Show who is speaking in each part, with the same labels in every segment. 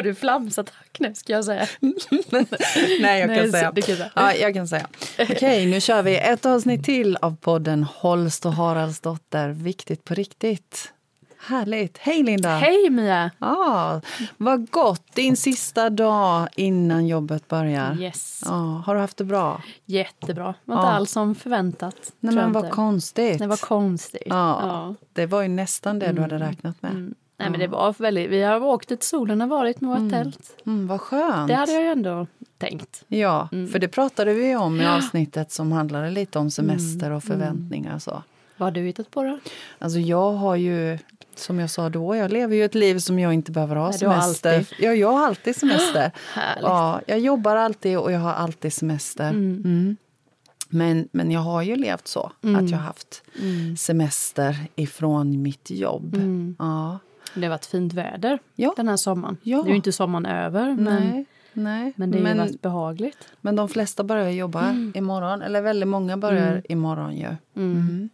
Speaker 1: får du flamsattack nu ska jag säga.
Speaker 2: Nej, jag kan
Speaker 1: Nej,
Speaker 2: säga.
Speaker 1: så- det kan säga.
Speaker 2: Ja, jag kan säga. Okej, nu kör vi ett avsnitt till av podden Holst och Haraldsdotter. Viktigt på riktigt. Härligt. Hej Linda!
Speaker 1: Hej Mia!
Speaker 2: Ah, vad gott! Din sista dag innan jobbet börjar.
Speaker 1: Yes,
Speaker 2: Ja, har du haft det bra?
Speaker 1: jättebra. Var inte alls som förväntat.
Speaker 2: Nej, men vad konstigt.
Speaker 1: Det var konstigt.
Speaker 2: Ja.
Speaker 1: Ja.
Speaker 2: Det var ju nästan det du hade räknat med.
Speaker 1: Mm. Nej, men det var väldigt, vi har åkt dit solen har varit med vårt tält.
Speaker 2: Mm, vad skönt.
Speaker 1: Det hade jag ju ändå tänkt.
Speaker 2: Ja,
Speaker 1: Mm.
Speaker 2: för det pratade vi om i avsnittet som handlade lite om semester
Speaker 1: Mm.
Speaker 2: och förväntningar. och Så.
Speaker 1: Vad har du hittat på då?
Speaker 2: Alltså jag har ju, som jag sa då, jag lever ju ett liv som jag inte behöver ha
Speaker 1: Nej,
Speaker 2: semester.
Speaker 1: alltid.
Speaker 2: Ja, jag har alltid semester. Ja, jag jobbar alltid och jag har alltid semester. Mm. Men, men jag har ju levt så, att jag har haft
Speaker 1: Mm.
Speaker 2: semester ifrån mitt jobb. Ja.
Speaker 1: Det har varit fint väder
Speaker 2: Ja.
Speaker 1: den här sommaren.
Speaker 2: Ja.
Speaker 1: Nu är inte sommaren över, men,
Speaker 2: Nej, nej.
Speaker 1: men det har
Speaker 2: men,
Speaker 1: varit behagligt.
Speaker 2: men de flesta börjar jobba
Speaker 1: Mm.
Speaker 2: imorgon, eller väldigt många börjar imorgon ju. Mm.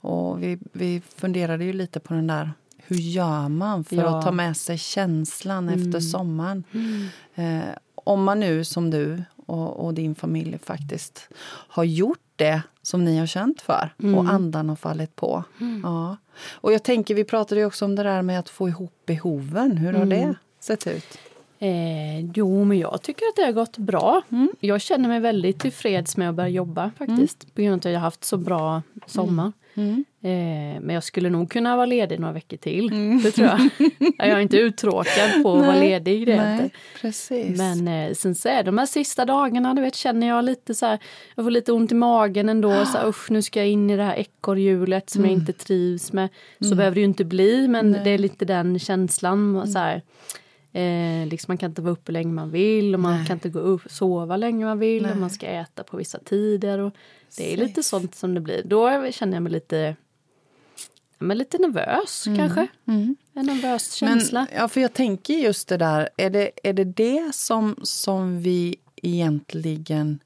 Speaker 2: Och vi, vi funderade ju lite på den där, hur gör man för
Speaker 1: Ja. Mm.
Speaker 2: att ta med sig känslan efter sommaren? Eh, om man nu som du och, och din familj faktiskt har gjort det som ni har känt för
Speaker 1: Mm.
Speaker 2: och andan har fallit på. Ja. Och jag tänker, vi pratade ju också om det där med att få ihop behoven. Hur har
Speaker 1: Mm.
Speaker 2: det sett ut?
Speaker 1: Eh, jo, men jag tycker att det har gått bra. Jag känner mig väldigt tillfreds med att börja jobba faktiskt. På grund av att jag har haft så bra sommar. Eh, men jag skulle nog kunna vara ledig några veckor till. Det tror jag. jag är inte uttråkad på att vara ledig. Det inte.
Speaker 2: precis.
Speaker 1: Men eh, sen så är de här sista dagarna, du vet, känner jag lite så här, jag får lite ont i magen ändå. Så här, usch, nu ska jag in i det här ekorrhjulet som jag inte trivs med. Så behöver det ju inte bli, men det är lite den känslan. Så här, eh, liksom man kan inte vara uppe länge man vill och man kan inte gå upp, sova länge man vill och man ska äta på vissa tider. Och det är lite
Speaker 2: Precis.
Speaker 1: sånt som det blir. Då känner jag mig lite, men lite nervös kanske. En nervös känsla.
Speaker 2: Men, ja, för jag tänker just det där, är det är det, det som, som vi egentligen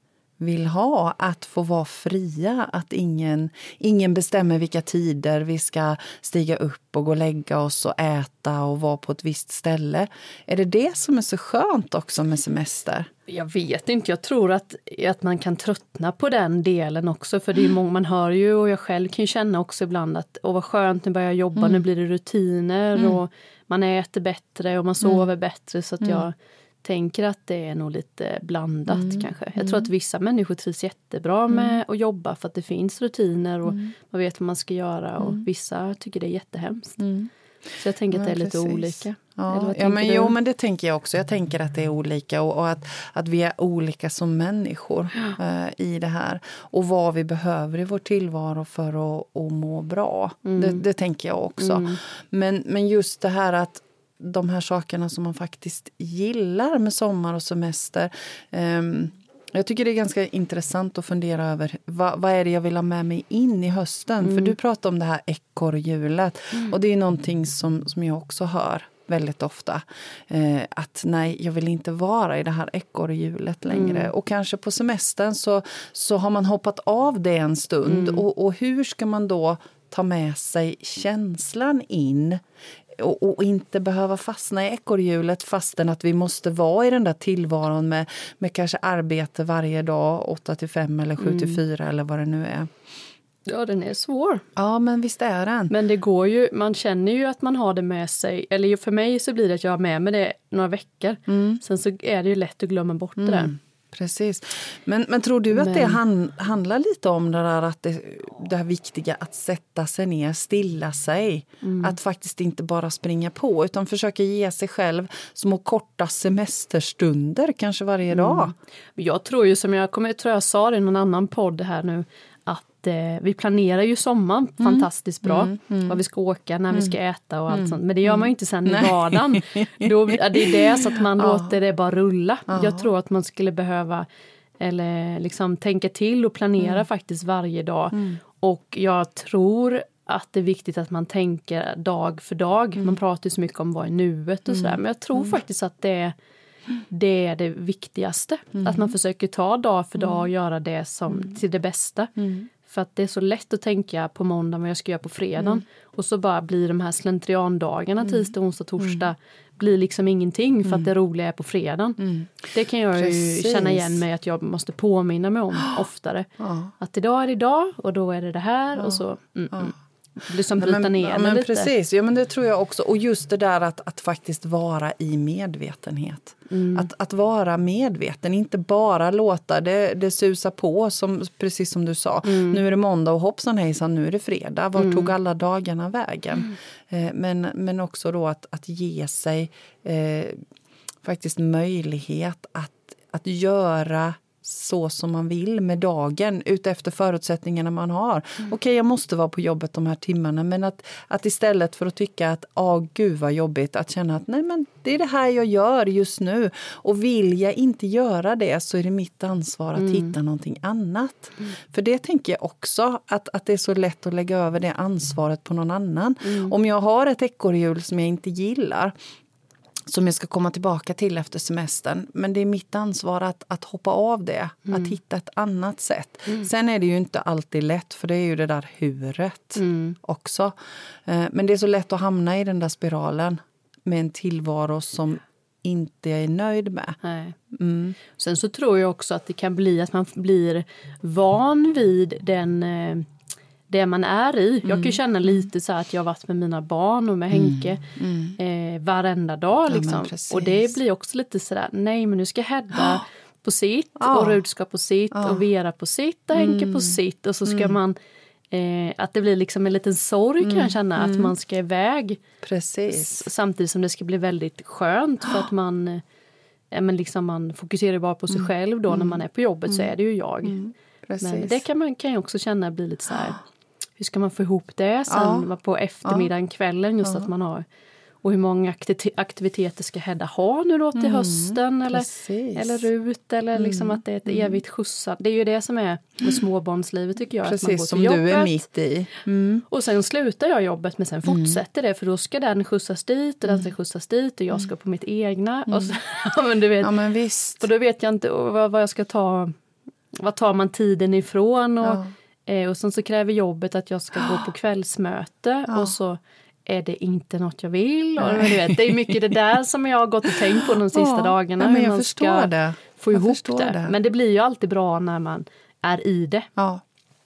Speaker 2: vill ha? Att få vara fria, att ingen, ingen bestämmer vilka tider vi ska stiga upp och gå och lägga oss och äta och vara på ett visst ställe. Är det det som är så skönt också med semester?
Speaker 1: Jag vet inte, jag tror att, att man kan tröttna på den delen också. För det är många, man hör ju och jag själv kan känna också ibland att åh vad skönt, nu börjar jag jobba, nu blir det rutiner och man äter bättre och man sover bättre. Så att jag tänker att det är nog lite blandat kanske. Jag tror att vissa människor trivs jättebra med att jobba för att det finns rutiner och man vet vad man ska göra och vissa tycker det är jättehemskt. Så jag tänker att det är
Speaker 2: Ja,
Speaker 1: lite
Speaker 2: precis.
Speaker 1: olika.
Speaker 2: Ja, ja men,
Speaker 1: du?
Speaker 2: jo, men det tänker jag också. Jag tänker att det är olika och, och att, att vi är olika som människor eh, i det här. Och vad vi behöver i vår tillvaro för att, att må bra.
Speaker 1: Mm.
Speaker 2: Det, det tänker jag också. Men, men just det här att de här sakerna som man faktiskt gillar med sommar och semester. ehm, jag tycker det är ganska intressant att fundera över vad, vad är det jag vill ha med mig in i hösten. För du pratar om det här ekorrhjulet. Och det är någonting som, som jag också hör väldigt ofta. Eh, att nej, jag vill inte vara i det här ekorrhjulet längre. Och kanske på semestern så, så har man hoppat av det en stund. Och, och hur ska man då ta med sig känslan in och, och inte behöva fastna i ekorrhjulet fastän att vi måste vara i den där tillvaron med, med kanske arbete varje dag, 8 till 5 eller 7 till 4 eller vad det nu är.
Speaker 1: Ja, den är svår.
Speaker 2: Ja, men visst är den.
Speaker 1: Men det går ju, man känner ju att man har det med sig. Eller för mig så blir det att jag har med mig det några veckor. Sen så är det ju lätt att glömma bort det där.
Speaker 2: Precis. Men, men tror du att det
Speaker 1: Men-
Speaker 2: han, handlar lite om det där att det, det här viktiga att sätta sig ner, stilla sig. Att faktiskt inte bara springa på utan försöka ge sig själv små korta semesterstunder kanske varje dag.
Speaker 1: Men Jag tror ju som jag kommer, tror jag sa det i någon annan podd här nu att eh, vi planerar ju sommaren fantastiskt bra. Var vi ska åka, när vi ska äta och allt sånt. Men det gör man ju inte sen i vardagen. Då, ja, det är det så att man låter det bara rulla. Jag tror att man skulle behöva eller liksom tänka till och planera faktiskt varje dag. Och jag tror att det är viktigt att man tänker dag för dag. Man pratar ju så mycket om vad är nuet och sådär. Men jag tror faktiskt att det är det är det viktigaste. Att man försöker ta dag för dag och göra det som till det bästa. För att det är så lätt att tänka på måndag vad jag ska göra på fredagen.
Speaker 2: Mm.
Speaker 1: Och så bara blir de här slentriandagarna
Speaker 2: Mm.
Speaker 1: tisdag, onsdag, torsdag blir liksom ingenting för att det roliga är på fredagen.
Speaker 2: Mm.
Speaker 1: Det kan jag ju
Speaker 2: Precis.
Speaker 1: känna igen mig att jag måste påminna mig om oftare.
Speaker 2: Ja.
Speaker 1: Att idag är det idag och då är det det här och så. Mm, mm. Liksom bryta
Speaker 2: men,
Speaker 1: ner
Speaker 2: ja, men
Speaker 1: lite.
Speaker 2: Precis, ja, men det tror jag också. Och just det där att, att faktiskt vara i medvetenhet.
Speaker 1: Mm.
Speaker 2: Att, att vara medveten, inte bara låta det, det susa på, som, precis som du sa.
Speaker 1: Mm.
Speaker 2: Nu är det måndag och hoppsan hejsan, nu är det fredag. Var tog alla dagarna vägen?
Speaker 1: Mm.
Speaker 2: Eh, men, men också då att, att ge sig eh, faktiskt möjlighet att, att göra så som man vill med dagen utefter förutsättningarna man har. Okej, jag måste vara på jobbet de här timmarna men att, att istället för att tycka att åh gud vad jobbigt, att känna att nej men det är det här jag gör just nu. Och vill jag inte göra det så är det mitt ansvar att hitta någonting annat. För det tänker jag också, att, att det är så lätt att lägga över det ansvaret på någon annan. Om jag har ett ekorrhjul som jag inte gillar som jag ska komma tillbaka till efter semestern. Men det är mitt ansvar att, att hoppa av det, att hitta ett annat sätt. Sen är det ju inte alltid lätt, för det är ju det där huret också. Eh, Men det är så lätt att hamna i den där spiralen med en tillvaro som inte jag är nöjd med. Mm.
Speaker 1: Sen så tror jag också att det kan bli att man blir van vid den eh, det man är i. Jag
Speaker 2: Mm.
Speaker 1: kan ju känna lite så att jag har varit med mina barn och med Henke eh, varenda dag. Liksom.
Speaker 2: precis.
Speaker 1: och det blir också lite sådär, nej men nu ska Hedda på sitt
Speaker 2: Ja.
Speaker 1: och Rud ska på sitt och Vera på sitt och Henke
Speaker 2: Mm.
Speaker 1: på sitt och så ska man eh, att det blir liksom en liten sorg kan
Speaker 2: Mm.
Speaker 1: jag känna att man ska iväg
Speaker 2: Precis.
Speaker 1: Samtidigt som det ska bli väldigt skönt för att man, eh, ja, men liksom man fokuserar bara på sig
Speaker 2: Mm.
Speaker 1: själv då när man är på jobbet så är det ju jag. Men det kan man kan ju också känna blir lite så här, hur ska man få ihop det sen
Speaker 2: Ja.
Speaker 1: på eftermiddagen, kvällen just att man har och hur många akti- aktiviteter ska Hedda ha nu då till hösten eller,
Speaker 2: Mm, precis.
Speaker 1: eller Rut eller liksom
Speaker 2: Mm.
Speaker 1: att det är ett evigt skjutsande. Det är ju det som är med småbarnslivet tycker jag. att man går
Speaker 2: Precis,
Speaker 1: till
Speaker 2: som du är
Speaker 1: jobbet.
Speaker 2: mitt i. Mm.
Speaker 1: Och sen slutar jag jobbet men sen fortsätter det för då ska den skjutsas dit och den ska skjutsas dit och jag ska på mitt egna. Och, så, ja, men du vet,
Speaker 2: Ja, men visst.
Speaker 1: och då vet jag inte vad, vad jag ska ta. Vad tar man tiden ifrån? Och,
Speaker 2: Ja.
Speaker 1: eh, och sen så kräver jobbet att jag ska gå på kvällsmöte och så är det inte något jag vill. Och, du vet, det är mycket det där som jag har gått och tänkt på de sista
Speaker 2: Ja,
Speaker 1: dagarna.
Speaker 2: men
Speaker 1: hur
Speaker 2: jag
Speaker 1: man
Speaker 2: förstår
Speaker 1: ska
Speaker 2: det.
Speaker 1: få
Speaker 2: Jag
Speaker 1: ihop det.
Speaker 2: det.
Speaker 1: Men det blir ju alltid bra när man är i det.
Speaker 2: Ja.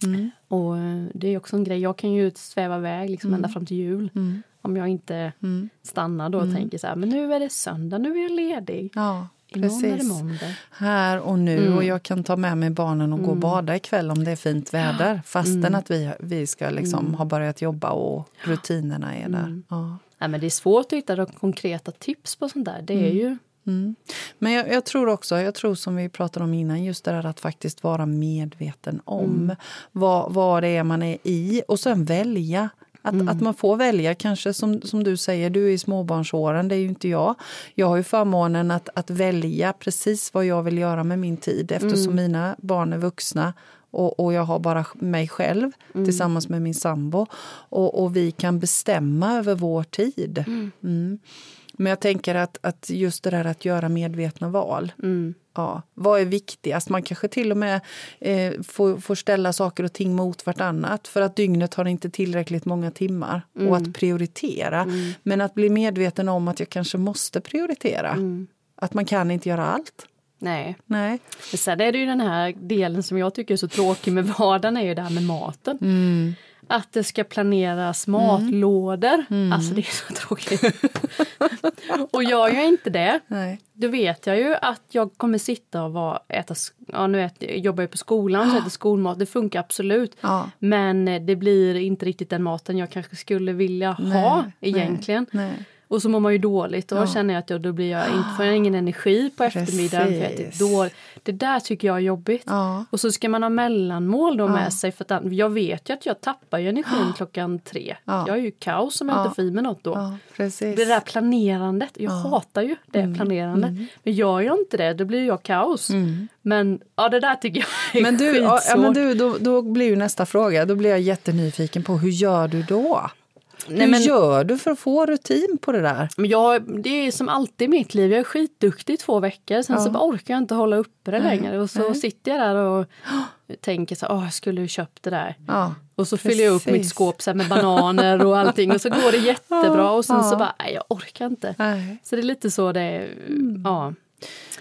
Speaker 2: Mm.
Speaker 1: Och eh, det är också en grej, jag kan ju sväva iväg liksom ända fram till jul.
Speaker 2: Mm.
Speaker 1: Om jag inte
Speaker 2: Mm.
Speaker 1: stannar då och tänker så här, men nu är det söndag, nu är jag ledig.
Speaker 2: Ja,
Speaker 1: Imorgon är det
Speaker 2: precis.
Speaker 1: måndag.
Speaker 2: Här och nu och jag kan ta med mig barnen och gå och bada ikväll om det är fint väder. Fastän att vi, vi ska liksom ha börjat jobba och rutinerna är där. Ja.
Speaker 1: Nej, men det är svårt att hitta konkreta tips på sånt där. Det är ju...
Speaker 2: Mm. Men jag, jag tror också, jag tror som vi pratade om innan, just det där att faktiskt vara medveten om vad, vad det är man är i och sen välja. Att, att man får välja, kanske som, som du säger, du är i småbarnsåren, det är ju inte jag. Jag har ju förmånen att, att välja precis vad jag vill göra med min tid eftersom mina barn är vuxna och, och jag har bara mig själv tillsammans med min sambo. Och, och vi kan bestämma över vår tid. Mm. Men jag tänker att, att just det där att göra medvetna val.
Speaker 1: Mm.
Speaker 2: Ja, vad är viktigast? Man kanske till och med eh, får, får ställa saker och ting mot vartannat för att dygnet har inte tillräckligt många timmar. Och att prioritera. Men att bli medveten om att jag kanske måste prioritera. Att man kan inte göra allt.
Speaker 1: Nej.
Speaker 2: Nej.
Speaker 1: Men sen är det ju den här delen som jag tycker är så tråkig med vardagen är ju det här med maten.
Speaker 2: Mm.
Speaker 1: Att det ska planeras matlådor.
Speaker 2: Mm.
Speaker 1: Alltså det är så tråkigt. och gör jag inte det,
Speaker 2: Nej.
Speaker 1: då vet jag ju att jag kommer sitta och vara, äta, ja nu äter, jobbar jag på skolan så äter skolmat, det funkar absolut.
Speaker 2: Ja.
Speaker 1: Men eh, det blir inte riktigt den maten jag kanske skulle vilja ha
Speaker 2: Nej,
Speaker 1: egentligen.
Speaker 2: Nej.
Speaker 1: Och så mår man ju dåligt och då
Speaker 2: Ja.
Speaker 1: känner jag att jag, då blir jag inte, får jag ingen energi på eftermiddagen. För jag
Speaker 2: Precis.
Speaker 1: dåligt. Det där tycker jag är jobbigt.
Speaker 2: Ja.
Speaker 1: Och så ska man ha mellanmål då med sig. För att jag vet ju att jag tappar ju energin klockan tre.
Speaker 2: Ja.
Speaker 1: Jag är ju kaos som jag
Speaker 2: Ja.
Speaker 1: inte får i mig något då.
Speaker 2: Ja, precis.
Speaker 1: Det där planerandet, jag hatar ju det
Speaker 2: Mm.
Speaker 1: planerandet. Men gör jag inte det, då blir jag kaos. Men ja, det där tycker jag är
Speaker 2: Men du, ja, ja,
Speaker 1: skitsvårt.
Speaker 2: men du då, då blir ju nästa fråga, då blir jag jättenyfiken på hur gör du då? Nej, Hur men, gör du för att få rutin på det där?
Speaker 1: Men jag, det är som alltid i mitt liv, jag är skitduktig i två veckor, sen ja. så orkar jag inte hålla uppe det Nej. längre och så Nej. sitter jag där och tänker så åh, jag skulle ju köpt det där. Ja, och så fyller jag upp mitt skåp så med bananer och allting och så går det jättebra och sen ja. så bara, nej jag orkar inte. Nej. Så det är lite så det är, mm. ja.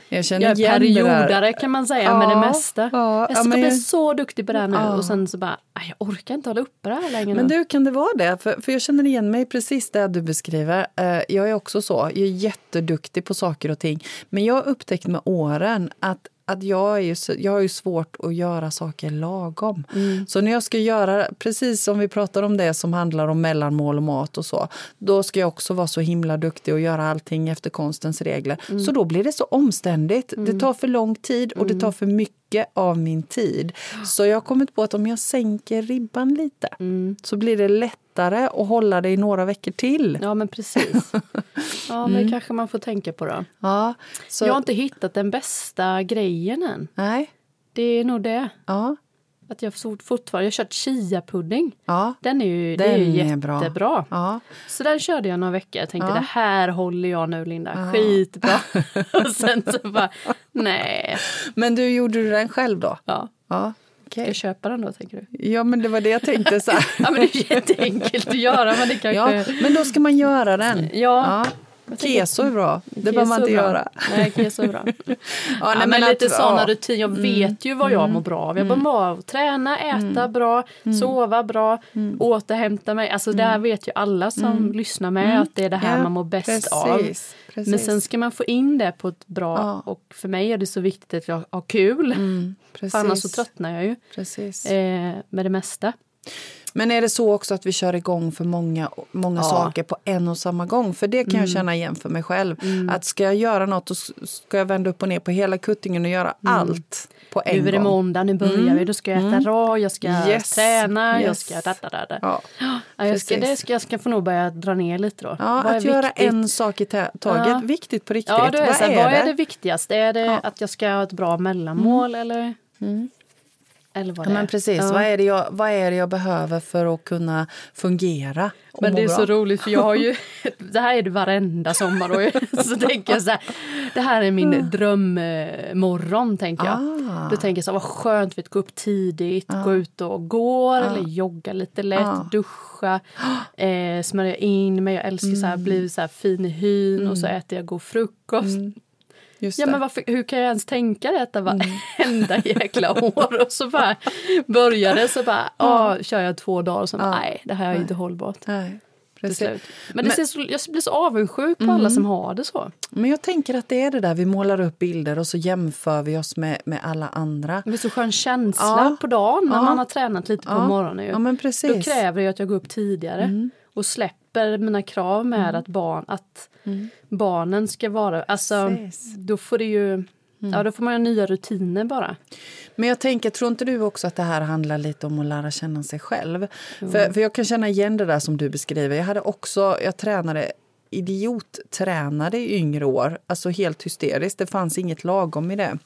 Speaker 2: Jag känner jag är periodare
Speaker 1: kan man säga ja, med det mesta. Ja, jag ska bli jag... så duktig på det här nu ja. och sen så bara, jag orkar inte hålla uppe det här längre.
Speaker 2: Men du, kan det vara det? För, för jag känner igen mig precis det du beskriver. Uh, jag är också så, jag är jätteduktig på saker och ting. Men jag har upptäckt med åren att att jag, är ju, jag har ju svårt att göra saker lagom. Mm. Så när jag ska göra, precis som vi pratar om det som handlar om mellanmål och mat och så, då ska jag också vara så himla duktig och göra allting efter konstens regler. Mm. Så då blir det så omständigt. Mm. Det tar för lång tid och det mm. tar för mycket av min tid. Så jag har kommit på att om jag sänker ribban lite mm. så blir det lätt lättare att hålla det i några veckor till.
Speaker 1: Ja, men precis. Ja, men mm. kanske man får tänka på då. Ja, så... Jag har inte hittat den bästa grejen än. Nej. Det är nog det. Ja. Att jag fortfarande, jag har kört chia-pudding. Ja, den är ju, den är ju jättebra. Bra. Ja. Så den körde jag några veckor. Jag tänkte ja. det här håller jag nu Linda, ja. skitbra. och sen så bara, nej.
Speaker 2: Men du, gjorde du den själv då?
Speaker 1: Ja. ja. Okay. Ska jag köpa den då tänker du?
Speaker 2: Ja men det var det jag tänkte. Så
Speaker 1: ja men det är jätteenkelt att göra men det kanske...
Speaker 2: Ja, men då ska man göra den. Ja. ja. Keso är bra, det behöver man inte göra.
Speaker 1: Nej, keso är bra. ja, ja, men, men lite sådana ja. rutiner, jag mm. vet ju vad jag mm. mår bra av. Jag mår mm. träna, äta mm. bra, mm. sova bra, mm. återhämta mig. Alltså det här vet ju alla som lyssnar med att det är det här man mår bäst Precis. av. Precis. Men sen ska man få in det på ett bra ja. och för mig är det så viktigt att jag har kul. Mm, för annars så tröttnar jag ju precis. Eh, med det mesta.
Speaker 2: Men är det så också att vi kör igång för många, många ja. saker på en och samma gång? För det kan mm. jag känna igen för mig själv. Mm. Att ska jag göra något, då ska jag vända upp och ner på hela kuttingen och göra mm. allt på en gång.
Speaker 1: Nu är det måndag, nu börjar mm. vi. Då ska jag äta mm. rå, jag ska yes. träna, yes. jag ska... Da, da, da. Ja. Ja, jag, ska, det ska, jag ska få nog börja dra ner lite då.
Speaker 2: Ja, att göra en sak i taget. Ja. Viktigt på riktigt.
Speaker 1: Ja, är vad, är, vad är det viktigaste? Är det att jag ska ha ett bra mellanmål mm. eller?
Speaker 2: Mm. Eller vad ja, men precis. Ja. Vad, är det jag, vad är det jag behöver för att kunna fungera?
Speaker 1: Men det är bra? så roligt för jag har ju, det här är det varenda sommar och så tänker jag så här, det här är min mm. drömmorgon tänker jag. Ah. Då tänker jag så här, vad skönt att gå upp tidigt, ah. gå ut och gå ah. eller jogga lite lätt, ah. duscha, eh, smörja in mig, jag älskar mm. så här, mm. bli så här fin i hyn mm. och så mm. äter jag god frukost. Mm. Just ja, men varför, hur kan jag ens tänka det detta varenda mm. jäkla år? Och så bara börjar det så bara, ja. kör jag två dagar och så ja. nej, det här är inte hållbart. Nej. Precis. Men, det men, så, jag blir så avundsjuk på mm. alla som har det så.
Speaker 2: Men jag tänker att det är det där, vi målar upp bilder och så jämför vi oss med, med alla andra.
Speaker 1: Det blir så skön känsla ja. på dagen när ja. man har tränat lite på ja. morgonen.
Speaker 2: Ja, men precis.
Speaker 1: Då kräver det att jag går upp tidigare mm. Och släpper mina krav med mm. att, barn, att mm. barnen ska vara... Alltså, då får det ju... Mm. Ja, då får man nya rutiner bara.
Speaker 2: Men jag tänker, tror inte du också att det här handlar lite om att lära känna sig själv? Mm. För, för jag kan känna igen det där som du beskriver. Jag hade också, jag tränade idiottränade i yngre år, alltså helt hysteriskt. Det fanns inget lagom i det.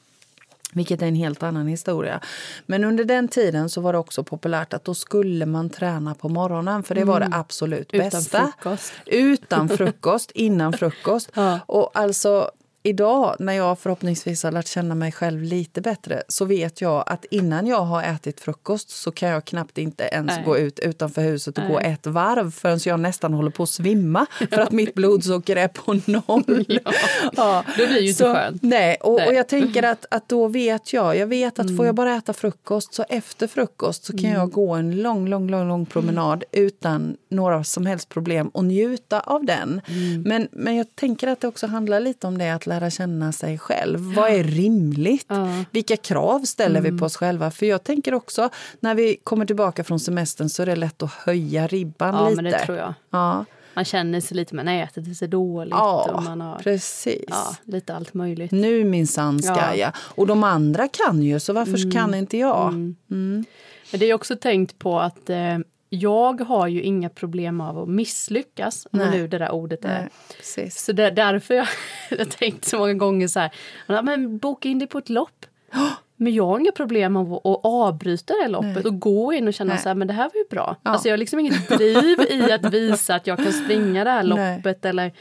Speaker 2: Vilket är en helt annan historia. Men under den tiden så var det också populärt att då skulle man träna på morgonen för det var det mm. absolut bästa.
Speaker 1: Utan frukost.
Speaker 2: Utan frukost, innan frukost. Ja. Och alltså idag när jag förhoppningsvis har lärt känna mig själv lite bättre så vet jag att innan jag har ätit frukost så kan jag knappt inte ens Nej. gå ut utanför huset och Nej. gå ett varv förrän jag nästan håller på att svimma för att mitt blodsocker är på noll.
Speaker 1: ja. ja. Det blir ju inte så, skönt.
Speaker 2: Nej, och, nej. och jag tänker att, att då vet jag, jag vet att mm. får jag bara äta frukost så efter frukost så kan mm. jag gå en lång, lång, lång, lång promenad mm. utan några som helst problem och njuta av den. Mm. Men, men jag tänker att det också handlar lite om det att lära känna sig själv. Ja. Vad är rimligt? Ja. Vilka krav ställer mm. vi på oss själva? För jag tänker också, när vi kommer tillbaka från semestern så är det lätt att höja ribban
Speaker 1: ja,
Speaker 2: lite.
Speaker 1: Men det tror jag. Ja. Man känner sig lite, man äter sig dåligt.
Speaker 2: Ja,
Speaker 1: och man
Speaker 2: har, precis.
Speaker 1: Ja, lite allt möjligt.
Speaker 2: Nu minsann ska ja. jag. Och de andra kan ju, så varför mm. kan inte jag? Mm.
Speaker 1: Mm. Men det är också tänkt på att eh, jag har ju inga problem av att misslyckas, om nu det där ordet är. Nej, så det är därför jag har tänkt så många gånger så här, men boka in dig på ett lopp. Men jag har inga problem med att, avbryta det loppet Nej. och gå in och känna Nej. så här, men det här var ju bra. Ja. Alltså jag har liksom inget driv i att visa att jag kan springa det här loppet eller,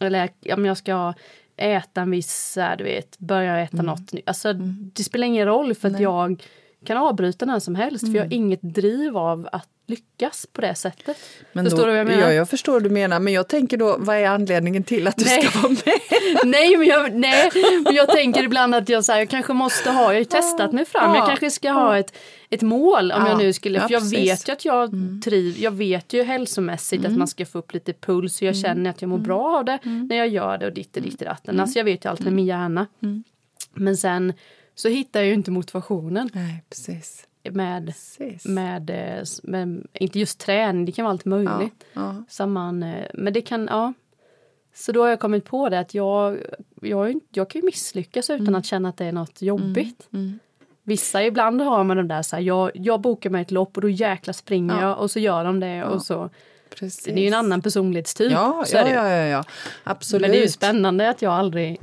Speaker 1: eller om jag ska äta en viss, du vet, börja äta mm. något nytt. Alltså mm. det spelar ingen roll för att jag kan avbryta när som helst mm. för jag har mm. inget driv av att lyckas på det sättet.
Speaker 2: Men förstår då, du vad jag menar? Ja, jag förstår vad du menar. Men jag tänker då, vad är anledningen till att du nej. ska vara med?
Speaker 1: nej, men jag, nej, men jag tänker ibland att jag, så här, jag kanske måste ha, jag har ju testat mig fram, ja. jag kanske ska ha ett, ett mål om ja. jag nu skulle, för jag vet ju att jag mm. triv, jag vet ju hälsomässigt mm. att man ska få upp lite puls och jag mm. känner att jag mår mm. bra av det mm. när jag gör det och ditt och ditt och datten. Mm. Alltså jag vet ju allt med min hjärna. Men sen så hittar jag ju inte motivationen.
Speaker 2: Nej, precis.
Speaker 1: Med, med, eh, med, inte just träning, det kan vara allt möjligt. Ja, ja. man, eh, men det kan, ja. Så då har jag kommit på det att jag, jag, jag kan ju misslyckas utan mm. att känna att det är något jobbigt. Mm. Mm. Vissa ibland har man de där så här, jag, jag bokar mig ett lopp och då jäkla springer ja. jag och så gör de det och så Precis. Det är ju en annan personlighetstyp.
Speaker 2: Ja, ja, ja, ja, ja, absolut.
Speaker 1: Men det är ju spännande att jag aldrig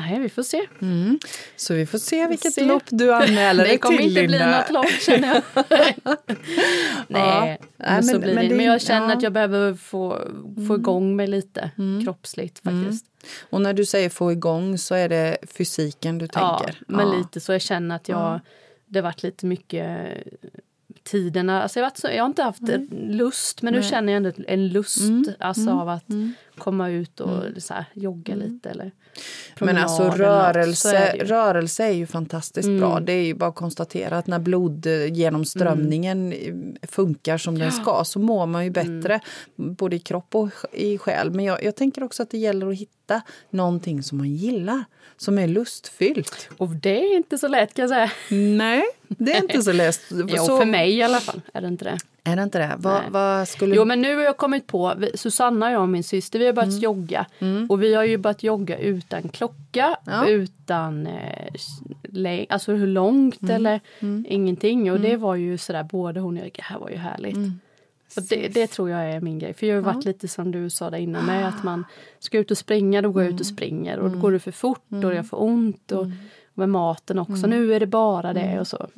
Speaker 1: Nej, vi får se.
Speaker 2: Mm. Så vi får se vilket se. lopp du anmäler dig
Speaker 1: till, Det kommer inte bli något lopp, känner jag. Nej, ja. men, så blir men, det. Men jag känner ja. att jag behöver få, få mm. igång mig lite mm. kroppsligt mm. faktiskt.
Speaker 2: Och när du säger få igång så är det fysiken du tänker?
Speaker 1: Ja, men lite så. Jag känner att jag, det har varit lite mycket tiderna. Alltså jag, har så, jag har inte haft mm. lust, men nu Nej. känner jag ändå en lust mm. Alltså, mm. av att mm. komma ut och mm. så här, jogga mm. lite. Eller
Speaker 2: men alltså rörelse, är rörelse är ju fantastiskt bra. Det är ju bara att konstatera att när blodgenomströmningen funkar som den ska så mår man ju bättre både i kropp och i själ. Men jag, jag tänker också att det gäller att hitta någonting som man gillar som är lustfyllt.
Speaker 1: Och det är inte så lätt kan jag säga.
Speaker 2: Nej, det är inte så lätt.
Speaker 1: jo, för mig i alla fall är det inte det.
Speaker 2: Är det inte det? Vad, vad skulle...
Speaker 1: Jo, men nu har jag kommit på, Susanna jag och min syster, vi har börjat mm. jogga. Mm. Och vi har ju börjat jogga utan klocka, ja. utan eh, alltså hur långt mm. eller mm. ingenting. Och det mm. var ju sådär, både hon och jag, det här var ju härligt. Mm. Och det, det, tror jag är min grej. För jag har varit ja. lite som du sa där innan med att man ska ut och springa, då går jag ut och springer. Och då går det för fort och jag får ont. Och, med maten också, nu är det bara det och så.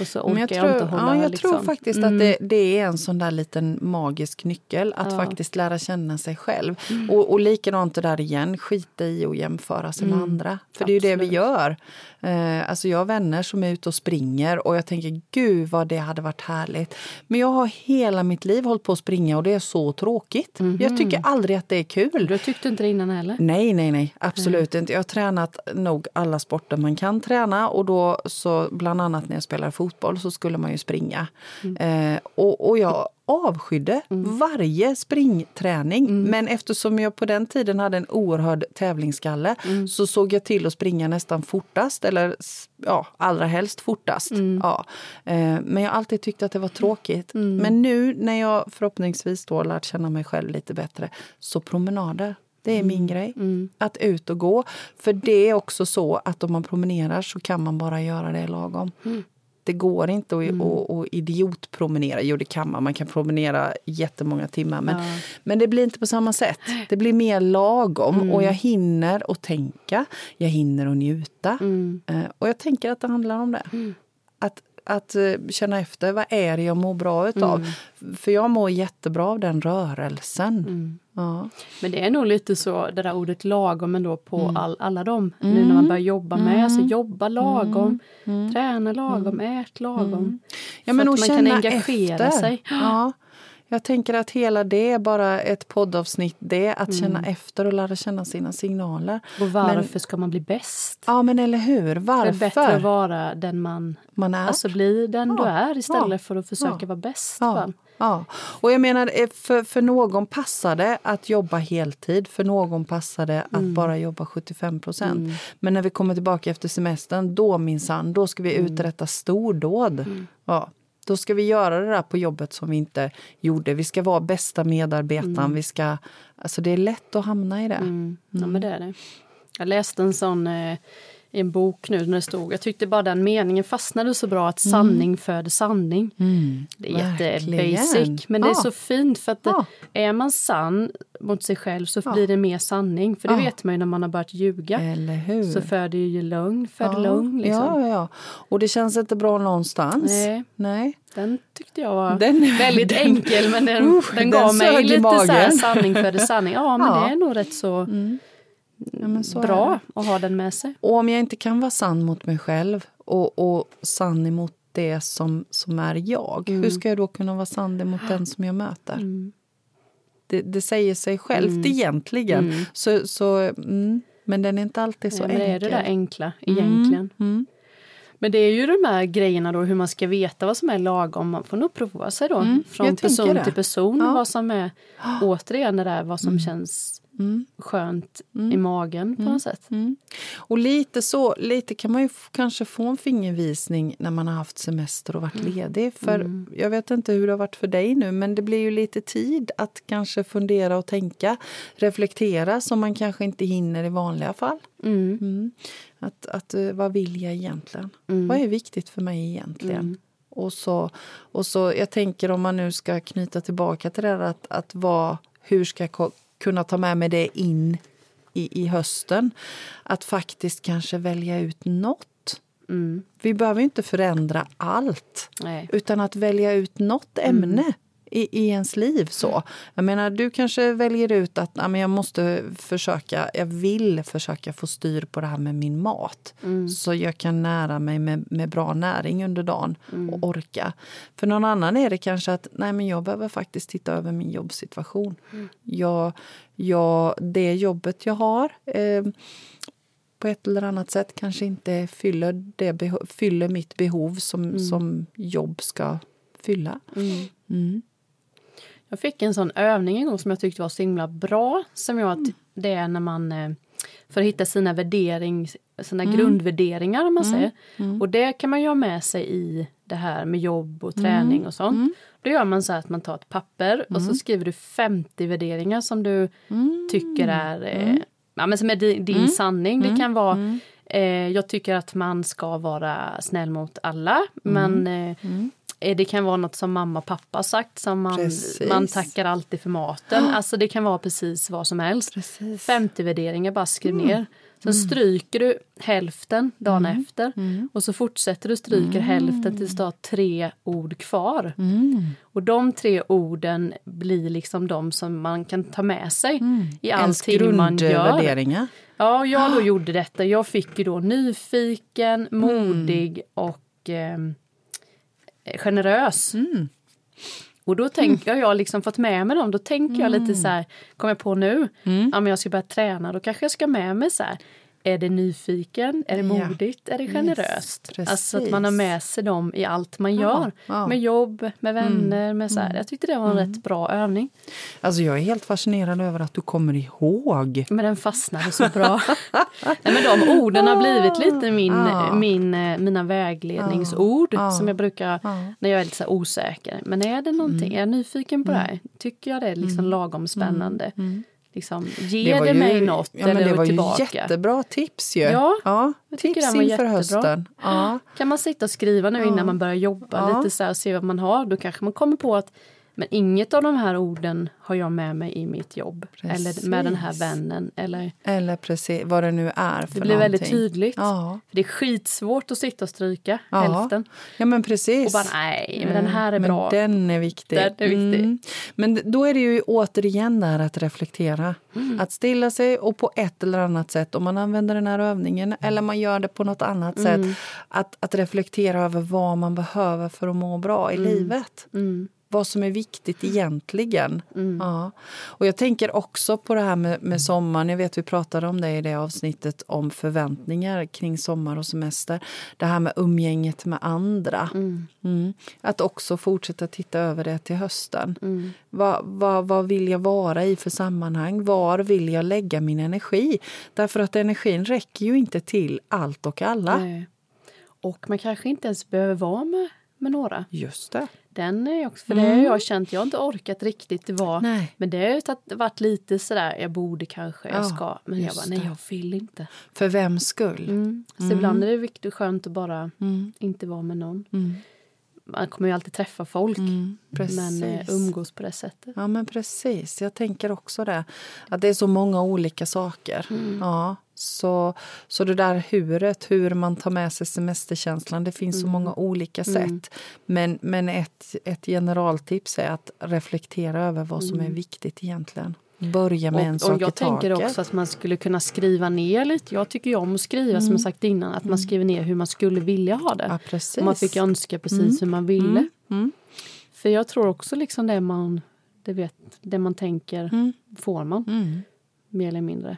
Speaker 1: Och så orkar jag, tror, jag, inte hålla
Speaker 2: ja, Jag
Speaker 1: liksom.
Speaker 2: tror faktiskt mm. att det, det, är en sån där liten magisk nyckel att ja. faktiskt lära känna sig själv. Mm. Och, och likadant det där igen, skita i att jämföra sig mm. med andra. För Absolut. det är ju det vi gör. Eh, alltså jag har vänner som är ute och springer och jag tänker gud vad det hade varit härligt. Men jag har hela mitt liv hållit på att springa och det är så tråkigt. Mm. Jag tycker aldrig att det är kul.
Speaker 1: Du tyckte inte det innan heller?
Speaker 2: Nej, nej, nej. Absolut inte. Jag har tränat nog alla sporter man kan träna och då så bland annat när jag spelar fotboll så skulle man ju springa. Mm. Eh, och, och jag avskydde mm. varje springträning. Mm. Men eftersom jag på den tiden hade en oerhörd tävlingsskalle mm. så såg jag till att springa nästan fortast, eller ja, allra helst fortast. Mm. Ja. Eh, men jag har alltid tyckt att det var tråkigt. Mm. Men nu när jag förhoppningsvis då lärt känna mig själv lite bättre, så promenader. Det är min mm. grej. Mm. Att ut och gå. För det är också så att om man promenerar så kan man bara göra det lagom. Det går inte att, mm. att, att idiotpromenera. Jo, det kan man. Man kan promenera jättemånga timmar. Men, ja. men det blir inte på samma sätt. Det blir mer lagom. Mm. Och jag hinner att tänka. Jag hinner att njuta. Mm. Eh, och jag tänker att det handlar om det. Mm. Att att eh, känna efter vad är det jag mår bra utav. Mm. För jag mår jättebra av den rörelsen. Mm. Ja.
Speaker 1: Men det är nog lite så, det där ordet lagom ändå på mm. all, alla dem. Nu när man mm. börjar jobba med, alltså jobba lagom, mm. Mm. träna lagom, ät lagom.
Speaker 2: Ja, men så att man kan engagera efter. sig. Ja. Jag tänker att hela det är bara ett poddavsnitt. Det att mm. känna efter och lära känna sina signaler.
Speaker 1: Och varför men, ska man bli bäst?
Speaker 2: Ja, men eller hur? Varför?
Speaker 1: Det är bättre att vara den man, man är. Alltså bli den ja. du är istället ja. för att försöka ja. vara bäst.
Speaker 2: Ja. Ja, och jag menar eh, för, för någon passar det att jobba heltid, för någon passar det att mm. bara jobba 75 procent. Mm. Men när vi kommer tillbaka efter semestern, då minsann, då ska vi mm. uträtta stordåd. Mm. Ja. Då ska vi göra det där på jobbet som vi inte gjorde. Vi ska vara bästa medarbetaren. Mm. Vi ska, alltså det är lätt att hamna i det. Mm.
Speaker 1: Ja, men det är det. Jag läste en sån eh, i en bok nu när det stod, jag tyckte bara den meningen fastnade så bra, att sanning mm. föder sanning.
Speaker 2: Mm,
Speaker 1: det är jätte basic, men det är så fint för att ja. är man sann mot sig själv så ja. blir det mer sanning. För det vet man ju när man har börjat ljuga. Så föder ju lögn, föder lögn.
Speaker 2: Liksom. Ja, ja, och det känns inte bra någonstans.
Speaker 1: Nej.
Speaker 2: Nej.
Speaker 1: Den tyckte jag var den, väldigt den, enkel men den, uh, den gav den mig lite så sanning föder sanning. Ja men det är nog rätt så mm. Ja, bra att ha den med sig.
Speaker 2: Och om jag inte kan vara sann mot mig själv och, och sann emot det som, som är jag, mm. hur ska jag då kunna vara sann emot den som jag möter? Mm. Det, det, säger sig självt mm. egentligen. Mm. Så, så, mm, men den är inte alltid så ja, enkel.
Speaker 1: Det är det där enkla egentligen. Mm. Men det är ju de här grejerna då hur man ska veta vad som är lagom. Man får nog prova sig då mm, från person till person ja. vad som är återigen det där vad som mm. känns mm. skönt mm. i magen på något mm. sätt.
Speaker 2: Mm. Och lite så, lite kan man ju kanske få en fingervisning när man har haft semester och varit mm. ledig. För jag vet inte hur det har varit för dig nu men det blir ju lite tid att kanske fundera och tänka, reflektera som man kanske inte hinner i vanliga fall. Att, att, eh, vad vill jag egentligen? Vad är viktigt för mig egentligen? Och så, och så, jag tänker om man nu ska knyta tillbaka till det här att, att vad, hur ska jag kunna ta med mig det in i, i hösten. Att faktiskt kanske välja ut nåt. Mm. Vi behöver inte förändra allt,
Speaker 1: Nej.
Speaker 2: utan att välja ut nåt ämne. Mm i, i ens liv. så. Jag menar, du kanske väljer ut att ja, men jag måste försöka, jag vill försöka få styr på det här med min mat. Mm. Så jag kan nära mig med, med bra näring under dagen mm. och orka. För någon annan är det kanske att nej men jag behöver faktiskt titta över min jobbsituation. Mm. Jag, jag, det jobbet jag har eh, på ett eller annat sätt kanske inte fyller, det fyller mitt behov som, mm. som jobb ska fylla.
Speaker 1: Mm. Mm. Jag fick en sån övning en gång som jag tyckte var så himla bra. Som jag, mm. Det är när man eh, för att hitta sina värdering, sina mm. grundvärderingar man mm. säger. Mm. Och det kan man ju ha med sig i det här med jobb och träning mm. och sånt. Mm. Då gör man så att man tar ett papper och så mm. skriver du 50 värderingar som du tycker är, eh, ja, men som är din, din sanning. Det kan vara eh, jag tycker att man ska vara snäll mot alla men eh, Eh, det kan vara något som mamma och pappa sagt, som man, man tackar alltid för maten. Alltså det kan vara precis vad som helst. Precis. 50 värderingar, bara skriv mm. ner. Sen mm. stryker du hälften dagen mm. efter mm. och så fortsätter du stryker mm. hälften tills du har tre ord kvar. Och de tre orden blir liksom de som man kan ta med sig i allting man gör. Ja, jag då gjorde detta. Jag fick ju då nyfiken, modig och eh, Eh, generös.
Speaker 2: Mm.
Speaker 1: Och då tänker mm. jag liksom fått med mig dem, då tänker jag lite mm. så här, kommer jag på nu, mm. ja men jag ska börja träna, då kanske jag ska med mig så här, är det nyfiken? Är det modigt? Ja. Är det generöst? Yes, alltså att man har med sig dem i allt man gör. Ja. Med jobb, med vänner. Mm. Med så här. Mm. Jag tyckte det var en mm. rätt bra övning.
Speaker 2: Alltså jag är helt fascinerad över att du kommer ihåg.
Speaker 1: Men den fastnade så bra. Nej, men de orden har blivit lite min, ah. min, eh, mina vägledningsord ah. som jag brukar när jag är lite så osäker. Men är det någonting, mm. är jag nyfiken på det här? Tycker jag det är liksom lagom spännande? Liksom, ge det, det mig något
Speaker 2: ja, eller det var tillbaka. Ju jättebra tips ju.
Speaker 1: Ja,
Speaker 2: ja tips inför hösten. Ja.
Speaker 1: Kan man sitta och skriva nu innan man börjar jobba lite så här, och se vad man har. Då kanske man kommer på att men inget av de här orden har jag med mig i mitt jobb. Precis. Eller med den här vännen. Eller,
Speaker 2: eller precis vad det nu är för
Speaker 1: Det blir någonting. väldigt tydligt. Ja. För det är skitsvårt att sitta och stryka ja. hälften.
Speaker 2: Ja men precis.
Speaker 1: Och bara nej, men den här är
Speaker 2: men
Speaker 1: bra.
Speaker 2: Den är viktig.
Speaker 1: Den är viktig. Mm.
Speaker 2: Men då är det ju återigen där att reflektera. Mm. Att stilla sig och på ett eller annat sätt, om man använder den här övningen eller man gör det på något annat mm. sätt, att, att reflektera över vad man behöver för att må bra i
Speaker 1: mm.
Speaker 2: livet.
Speaker 1: Mm
Speaker 2: vad som är viktigt egentligen.
Speaker 1: Mm.
Speaker 2: Ja. Och jag tänker också på det här med, med sommaren. Jag vet vi pratade om det i det avsnittet om förväntningar kring sommar och semester. Det här med umgänget med andra.
Speaker 1: Mm.
Speaker 2: Mm. Att också fortsätta titta över det till hösten.
Speaker 1: Mm.
Speaker 2: Vad, vad, vad vill jag vara i för sammanhang? Var vill jag lägga min energi? Därför att energin räcker ju inte till allt och alla.
Speaker 1: Nej. Och man kanske inte ens behöver vara med med några.
Speaker 2: Just det.
Speaker 1: Den är också, för det har jag känt, jag har inte orkat riktigt. Det var,
Speaker 2: Nej.
Speaker 1: men det har ju varit lite sådär, jag borde kanske, jag
Speaker 2: Ja,
Speaker 1: ska. Men jag bara, nej jag vill inte.
Speaker 2: För vems skull?
Speaker 1: Mm. Så ibland är det viktigt skönt att bara
Speaker 2: Mm.
Speaker 1: inte vara med någon.
Speaker 2: Mm.
Speaker 1: Man kommer ju alltid träffa folk,
Speaker 2: Mm.
Speaker 1: Men eh, umgås på det sättet.
Speaker 2: Ja, men precis. Jag tänker också det. Att det är så många olika saker.
Speaker 1: Mm.
Speaker 2: Ja, så, så det där huret, hur man tar med sig semesterkänslan, det finns så många olika sätt. Men, men ett, ett generaltips är att reflektera över vad som är viktigt egentligen. Börja med en
Speaker 1: Och,
Speaker 2: sak
Speaker 1: och jag
Speaker 2: i
Speaker 1: tänker
Speaker 2: taget.
Speaker 1: också att man skulle kunna skriva ner lite. Jag tycker ju om att skriva
Speaker 2: Mm.
Speaker 1: som jag sagt innan. Att man skriver ner hur man skulle vilja ha det.
Speaker 2: Ja,
Speaker 1: man fick önska precis hur man ville.
Speaker 2: Mm. Mm.
Speaker 1: För jag tror också liksom det man, det vet, det man tänker
Speaker 2: Mm.
Speaker 1: får man.
Speaker 2: Mm.
Speaker 1: Mer eller mindre.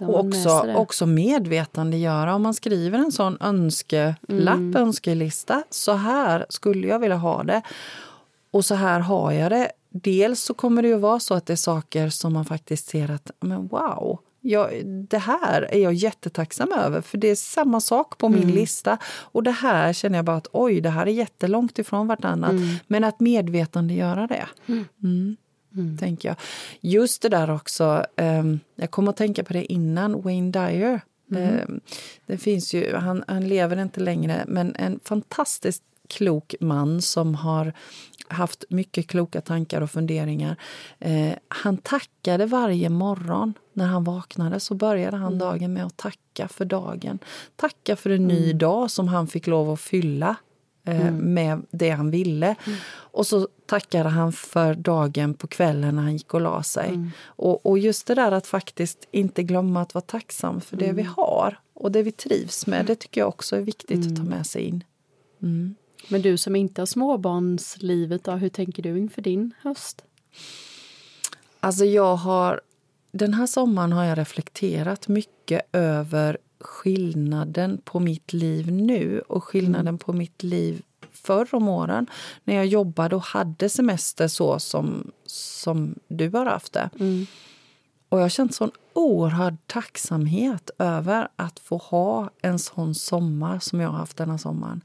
Speaker 2: Mm. Och också, också medvetandegöra. Om man skriver en sån önskelapp,
Speaker 1: Mm.
Speaker 2: önskelista. Så här skulle jag vilja ha det. Och så här har jag det. Dels så kommer det ju vara så att det är saker som man faktiskt ser att men wow, jag, det här är jag jättetacksam över för det är samma sak på min
Speaker 1: Mm.
Speaker 2: lista. Och det här känner jag bara att oj, det här är jättelångt ifrån vartannat.
Speaker 1: Mm.
Speaker 2: Men att medvetandegöra det. Mm
Speaker 1: Mm.
Speaker 2: tänker jag. Just det där också, ehm, jag kom att tänka på det innan, Wayne Dyer. Ehm, det finns ju, han, han lever inte längre, men en fantastiskt klok man som har haft mycket kloka tankar och funderingar. Eh, han tackade varje morgon när han vaknade. Så började han dagen med att tacka för dagen. Tacka för en ny dag som han fick lov att fylla eh, med det han ville. Och så tackade han för dagen på kvällen när han gick och la sig. Och, och just det där att faktiskt inte glömma att vara tacksam för det vi har och det vi trivs med. Det tycker jag också är viktigt att ta med sig in. Mm.
Speaker 1: Men du som inte har småbarnslivet, då, hur tänker du inför din höst?
Speaker 2: Alltså jag har, den här sommaren har jag reflekterat mycket över skillnaden på mitt liv nu och skillnaden på mitt liv förr om åren när jag jobbade och hade semester så som, som du har haft det.
Speaker 1: Mm.
Speaker 2: Och jag har känt sån oerhörd tacksamhet över att få ha en sån sommar som jag har haft denna sommaren.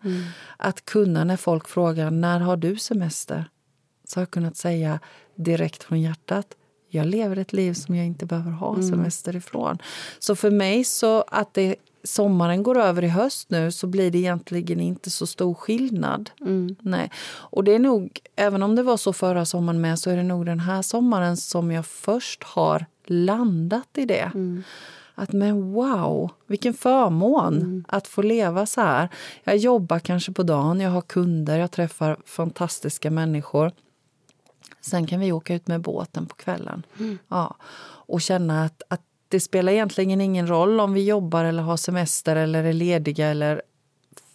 Speaker 2: Att kunna när folk frågar när har du semester? Så har jag kunnat säga direkt från hjärtat jag lever ett liv som jag inte behöver ha semester ifrån. Så för mig, så att det, sommaren går över i höst nu så blir det egentligen inte så stor skillnad.
Speaker 1: Mm.
Speaker 2: Nej. Och det är nog, även om det var så förra sommaren med, så är det nog den här sommaren som jag först har landat i det. Att men wow, vilken förmån att få leva så här. Jag jobbar kanske på dagen, jag har kunder, jag träffar fantastiska människor. Sen kan vi åka ut med båten på kvällen. Ja, och känna att, att det spelar egentligen ingen roll om vi jobbar eller har semester eller är lediga. Eller,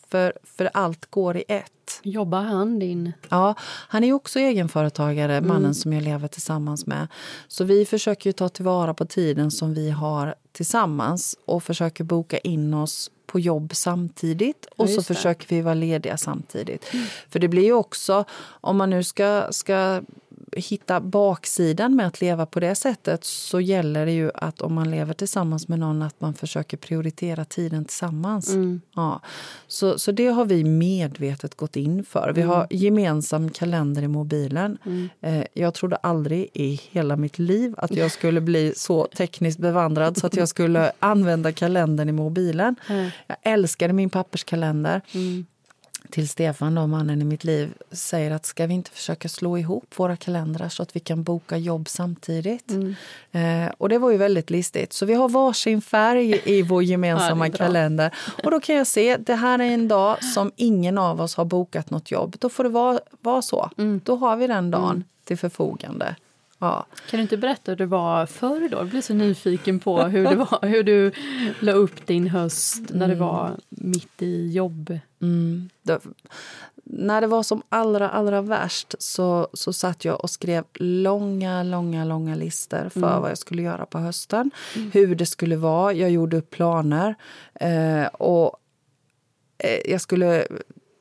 Speaker 2: för, för allt går i ett.
Speaker 1: Jobbar han din...
Speaker 2: Ja, han är också egenföretagare, mannen som jag lever tillsammans med. Så vi försöker ju ta tillvara på tiden som vi har tillsammans och försöker boka in oss på jobb samtidigt och så
Speaker 1: just det.
Speaker 2: försöker vi vara lediga samtidigt. För det blir ju också, om man nu ska, ska hitta baksidan med att leva på det sättet så gäller det ju att om man lever tillsammans med någon att man försöker prioritera tiden tillsammans. Ja. Så, så det har vi medvetet gått in för. Vi har gemensam kalender i mobilen. Eh, jag trodde aldrig i hela mitt liv att jag skulle bli så tekniskt bevandrad så att jag skulle använda kalendern i mobilen.
Speaker 1: Mm.
Speaker 2: Jag älskade min pappers kalender till Stefan, då, mannen i mitt liv, säger att ska vi inte försöka slå ihop våra kalendrar så att vi kan boka jobb samtidigt? Eh, och det var ju väldigt listigt. Så vi har varsin färg i vår gemensamma
Speaker 1: Ja,
Speaker 2: kalender. Och då kan jag se, det här är en dag som ingen av oss har bokat något jobb. Då får det vara, vara så. Då har vi den dagen till förfogande. Ja.
Speaker 1: Kan du inte berätta hur det var förr då? Jag blir så nyfiken på hur det var, hur du la upp din höst när det var mitt i jobb.
Speaker 2: Mm. Det, när det var som allra, allra värst så, så satt jag och skrev långa, långa, långa listor för vad jag skulle göra på hösten. Hur det skulle vara. Jag gjorde upp planer. Eh, och eh, jag skulle...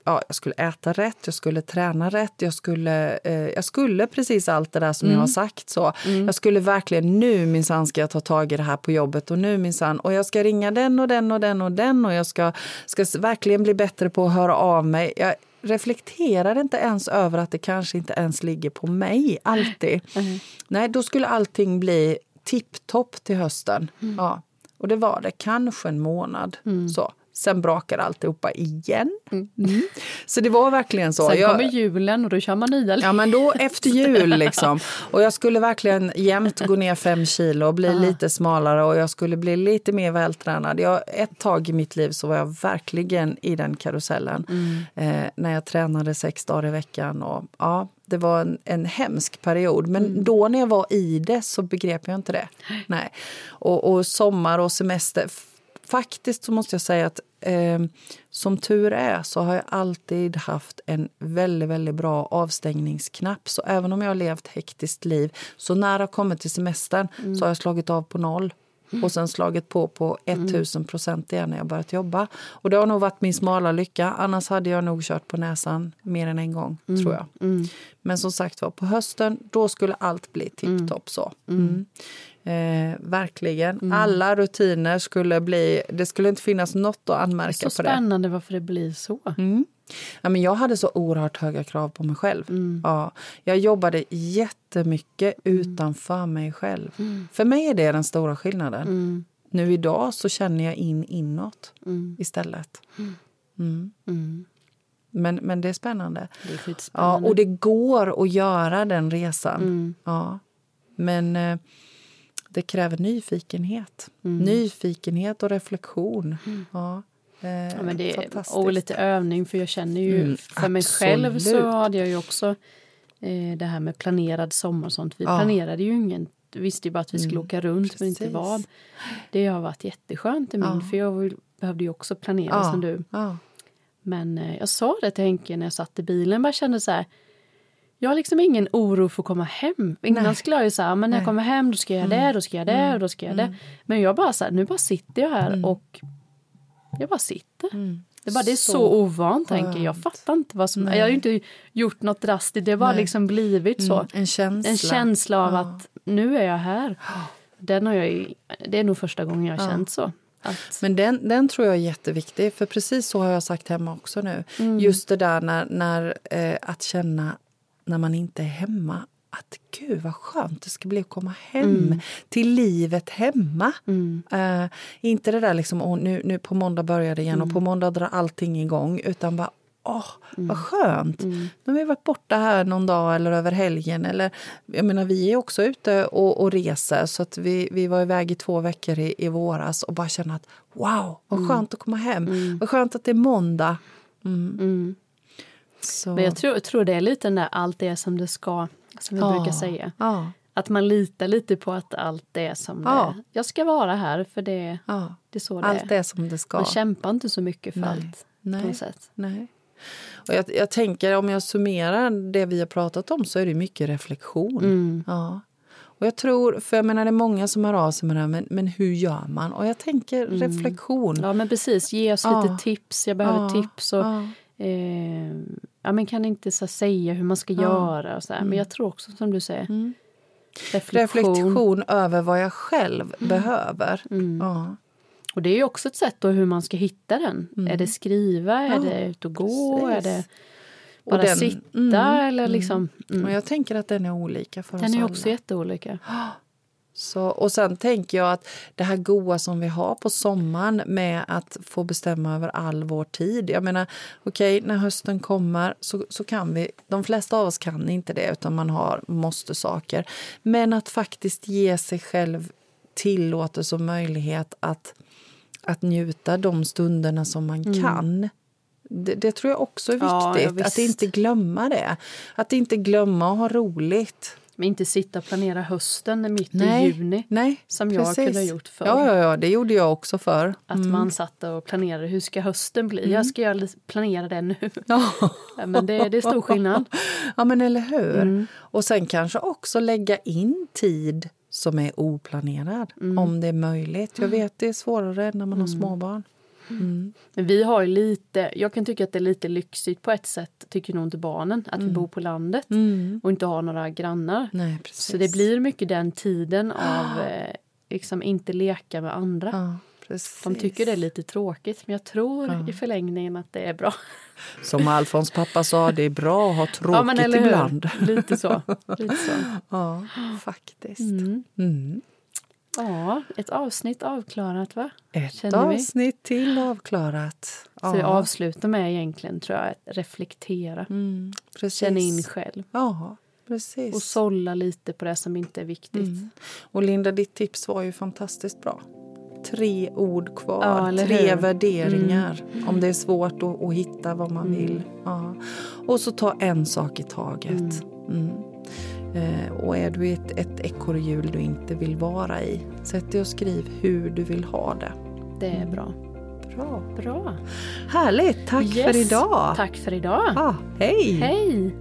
Speaker 2: Ja, jag skulle äta rätt, jag skulle träna rätt, jag skulle, eh, jag skulle precis allt det där som jag har sagt. Så. Jag skulle verkligen, nu minsann ska jag ta tag i det här på jobbet och nu minsann, och jag ska ringa den och den och den och den och jag ska, ska verkligen bli bättre på att höra av mig. Jag, reflekterar inte ens över att det kanske inte ens ligger på mig alltid. Mm. Nej, då skulle allting bli tipptopp till hösten. Mm. Ja. Och det var det, kanske en månad. Mm. Så. Sen brakar alltihopa igen. Mm. mm. Så det var verkligen så.
Speaker 1: Sen jag, kommer julen och då kör man nya.
Speaker 2: Ja, men då efter jul liksom. Och jag skulle verkligen jämt gå ner fem kilo och bli ah. lite smalare och jag skulle bli lite mer vältränad. Jag, ett tag i mitt liv så var jag verkligen i den karusellen. Mm. Eh, när jag tränade sex dagar i veckan. Och, ja, det var en, en hemsk period. Men mm. då när jag var i det så begrep jag inte det. Nej. Och, och sommar och semester faktiskt så måste jag säga att eh, som tur är så har jag alltid haft en väldigt, väldigt bra avstängningsknapp. Så även om jag har levt hektiskt liv, så när det kommit till semestern mm. så har jag slagit av på noll. Mm. Och sen slagit på på 1000 procent igen när jag börjat jobba. Och det har nog varit min smala lycka. Annars hade jag nog kört på näsan mer än en gång, mm. tror jag. Mm. Men som sagt var, på hösten då skulle allt bli tipptopp så. Mm. Eh, verkligen. Mm. Alla rutiner skulle bli... Det skulle inte finnas nåt att anmärka på det.
Speaker 1: Så spännande varför det blir så.
Speaker 2: Mm. Ja, men jag hade så oerhört höga krav på mig själv. Mm. Ja, jag jobbade jättemycket mm. utanför mig själv. Mm. För mig är det den stora skillnaden. Mm. Nu idag så känner jag in inåt istället. Men, men det är spännande.
Speaker 1: Det är Ja,
Speaker 2: och det går att göra den resan. Ja. Men... Eh, det kräver nyfikenhet. Mm. Nyfikenhet och reflektion. Mm. Ja,
Speaker 1: eh, ja, men det är, och lite övning, för jag känner ju mm, för absolut. mig själv så hade jag ju också eh, det här med planerad sommar och sånt. Vi ja. planerade ju ingen vi visste ju bara att vi skulle mm, åka runt precis. men inte vad. Det har varit jätteskönt i min, ja. för jag behövde ju också planera ja. som du. Men eh, jag sa det till Henke när jag satt i bilen, bara kände så här jag har liksom ingen oro för att komma hem. Innan Nej. skulle jag ju säga, men när jag kommer hem då ska jag mm. det, då ska jag det, mm. då ska jag det. Men jag bara så här, nu bara sitter jag här mm. och jag bara sitter. Mm. Det, är bara, det är så, så ovant, tänker jag. fattar inte vad som... Nej. Jag har ju inte gjort något drastiskt, det har bara liksom blivit så. Mm.
Speaker 2: En känsla.
Speaker 1: En känsla av ja. att nu är jag här. Den har jag ju, det är nog första gången jag har ja. känt så.
Speaker 2: Att... Men den, den tror jag är jätteviktig, för precis så har jag sagt hemma också nu. Mm. Just det där när, när eh, att känna när man inte är hemma att gud vad skönt det ska bli att komma hem mm. till livet hemma. Mm. Uh, inte det där liksom, oh, nu, nu på måndag börjar det igen mm. och på måndag drar allting igång. Utan bara, åh, oh, vad mm. skönt. Mm. Nu har vi varit borta här någon dag eller över helgen. Eller, jag menar, vi är också ute och, och reser. Så att vi, vi var iväg i två veckor i, i våras och bara kände att wow, vad mm. skönt att komma hem. Mm. Vad skönt att det är måndag. Mm.
Speaker 1: Så. Men jag tror, tror det är lite den där allt är som det ska, som vi ja. brukar säga. Ja. Att man litar lite på att allt är som ja. det Jag ska vara här för det, ja. det är så det
Speaker 2: allt är. är som det ska.
Speaker 1: Man kämpar inte så mycket för Nej. allt. Nej. På något sätt.
Speaker 2: Nej. Och jag, jag, tänker, om jag summerar det vi har pratat om så är det mycket reflektion. Mm. Ja. Och jag tror, för jag menar det är många som har av sig med det här, men, men hur gör man? Och jag tänker mm. reflektion.
Speaker 1: Ja men precis, ge oss ja. lite tips. Jag behöver ja. tips. Och, eh, ja, men kan inte så säga hur man ska ja. göra. Och så mm. Men jag tror också som du säger. Mm.
Speaker 2: Reflektion. Reflektion. över vad jag själv mm. behöver. Mm. Ja.
Speaker 1: Och det är ju också ett sätt då hur man ska hitta den. Mm. Är det skriva, är det ut och gå, Precis. är det bara den, sitta eller liksom.
Speaker 2: Och jag tänker att den är olika för
Speaker 1: den oss
Speaker 2: Den
Speaker 1: är också jätteolika.
Speaker 2: Så, och sen tänker jag att det här goa som vi har på sommaren med att få bestämma över all vår tid. Jag menar, okej, okay, när hösten kommer så, så kan vi... De flesta av oss kan inte det, utan man har måste-saker. Men att faktiskt ge sig själv tillåtelse och möjlighet att, att njuta de stunderna som man mm. kan. Det, det, tror jag också är viktigt. Ja, att inte glömma det. Att inte glömma att ha roligt.
Speaker 1: Men inte sitta och planera hösten mitt nej, i juni.
Speaker 2: Nej,
Speaker 1: som jag precis. kunde ha gjort förr.
Speaker 2: Ja, ja, ja, det gjorde jag också förr.
Speaker 1: Att mm. man satt och planerade hur ska hösten bli. Mm. Jag ska planera det nu. Ja. men det, det är stor skillnad.
Speaker 2: Ja, men eller hur. Mm. Och sen kanske också lägga in tid som är oplanerad, mm. om det är möjligt. Jag mm. vet det är svårare när man har mm. småbarn.
Speaker 1: Mm. Men vi har lite, jag kan tycka att det är lite lyxigt på ett sätt, tycker nog inte barnen, att mm. vi bor på landet mm. och inte har några grannar.
Speaker 2: Nej,
Speaker 1: så det blir mycket den tiden av eh, liksom inte leka med andra.
Speaker 2: Ja. Precis.
Speaker 1: De tycker det är lite tråkigt men jag tror ja. i förlängningen att det är bra.
Speaker 2: Som Alfons pappa sa, det är bra att ha tråkigt ja, ibland.
Speaker 1: Lite så. Lite så.
Speaker 2: Ja, faktiskt. Mm. Mm.
Speaker 1: Ja, ett avsnitt avklarat va?
Speaker 2: Ett Känner avsnitt vi? till avklarat.
Speaker 1: Ja. Så vi avslutar med egentligen tror jag, att reflektera. Mm, Känna in själv.
Speaker 2: Ja, precis.
Speaker 1: Och sålla lite på det som inte är viktigt. Mm.
Speaker 2: Och Linda, ditt tips var ju fantastiskt bra tre ord kvar, ja, tre hur? värderingar. Mm. Om det är svårt att, att hitta vad man mm. vill. Ja. Och så ta en sak i taget. Eh, och är du i ett, ett ekorrhjul du inte vill vara i, sätt dig och skriv hur du vill ha det.
Speaker 1: Det är bra.
Speaker 2: Bra.
Speaker 1: bra.
Speaker 2: Härligt, tack yes. för idag.
Speaker 1: Tack för idag.
Speaker 2: Ah, hej.
Speaker 1: Hej.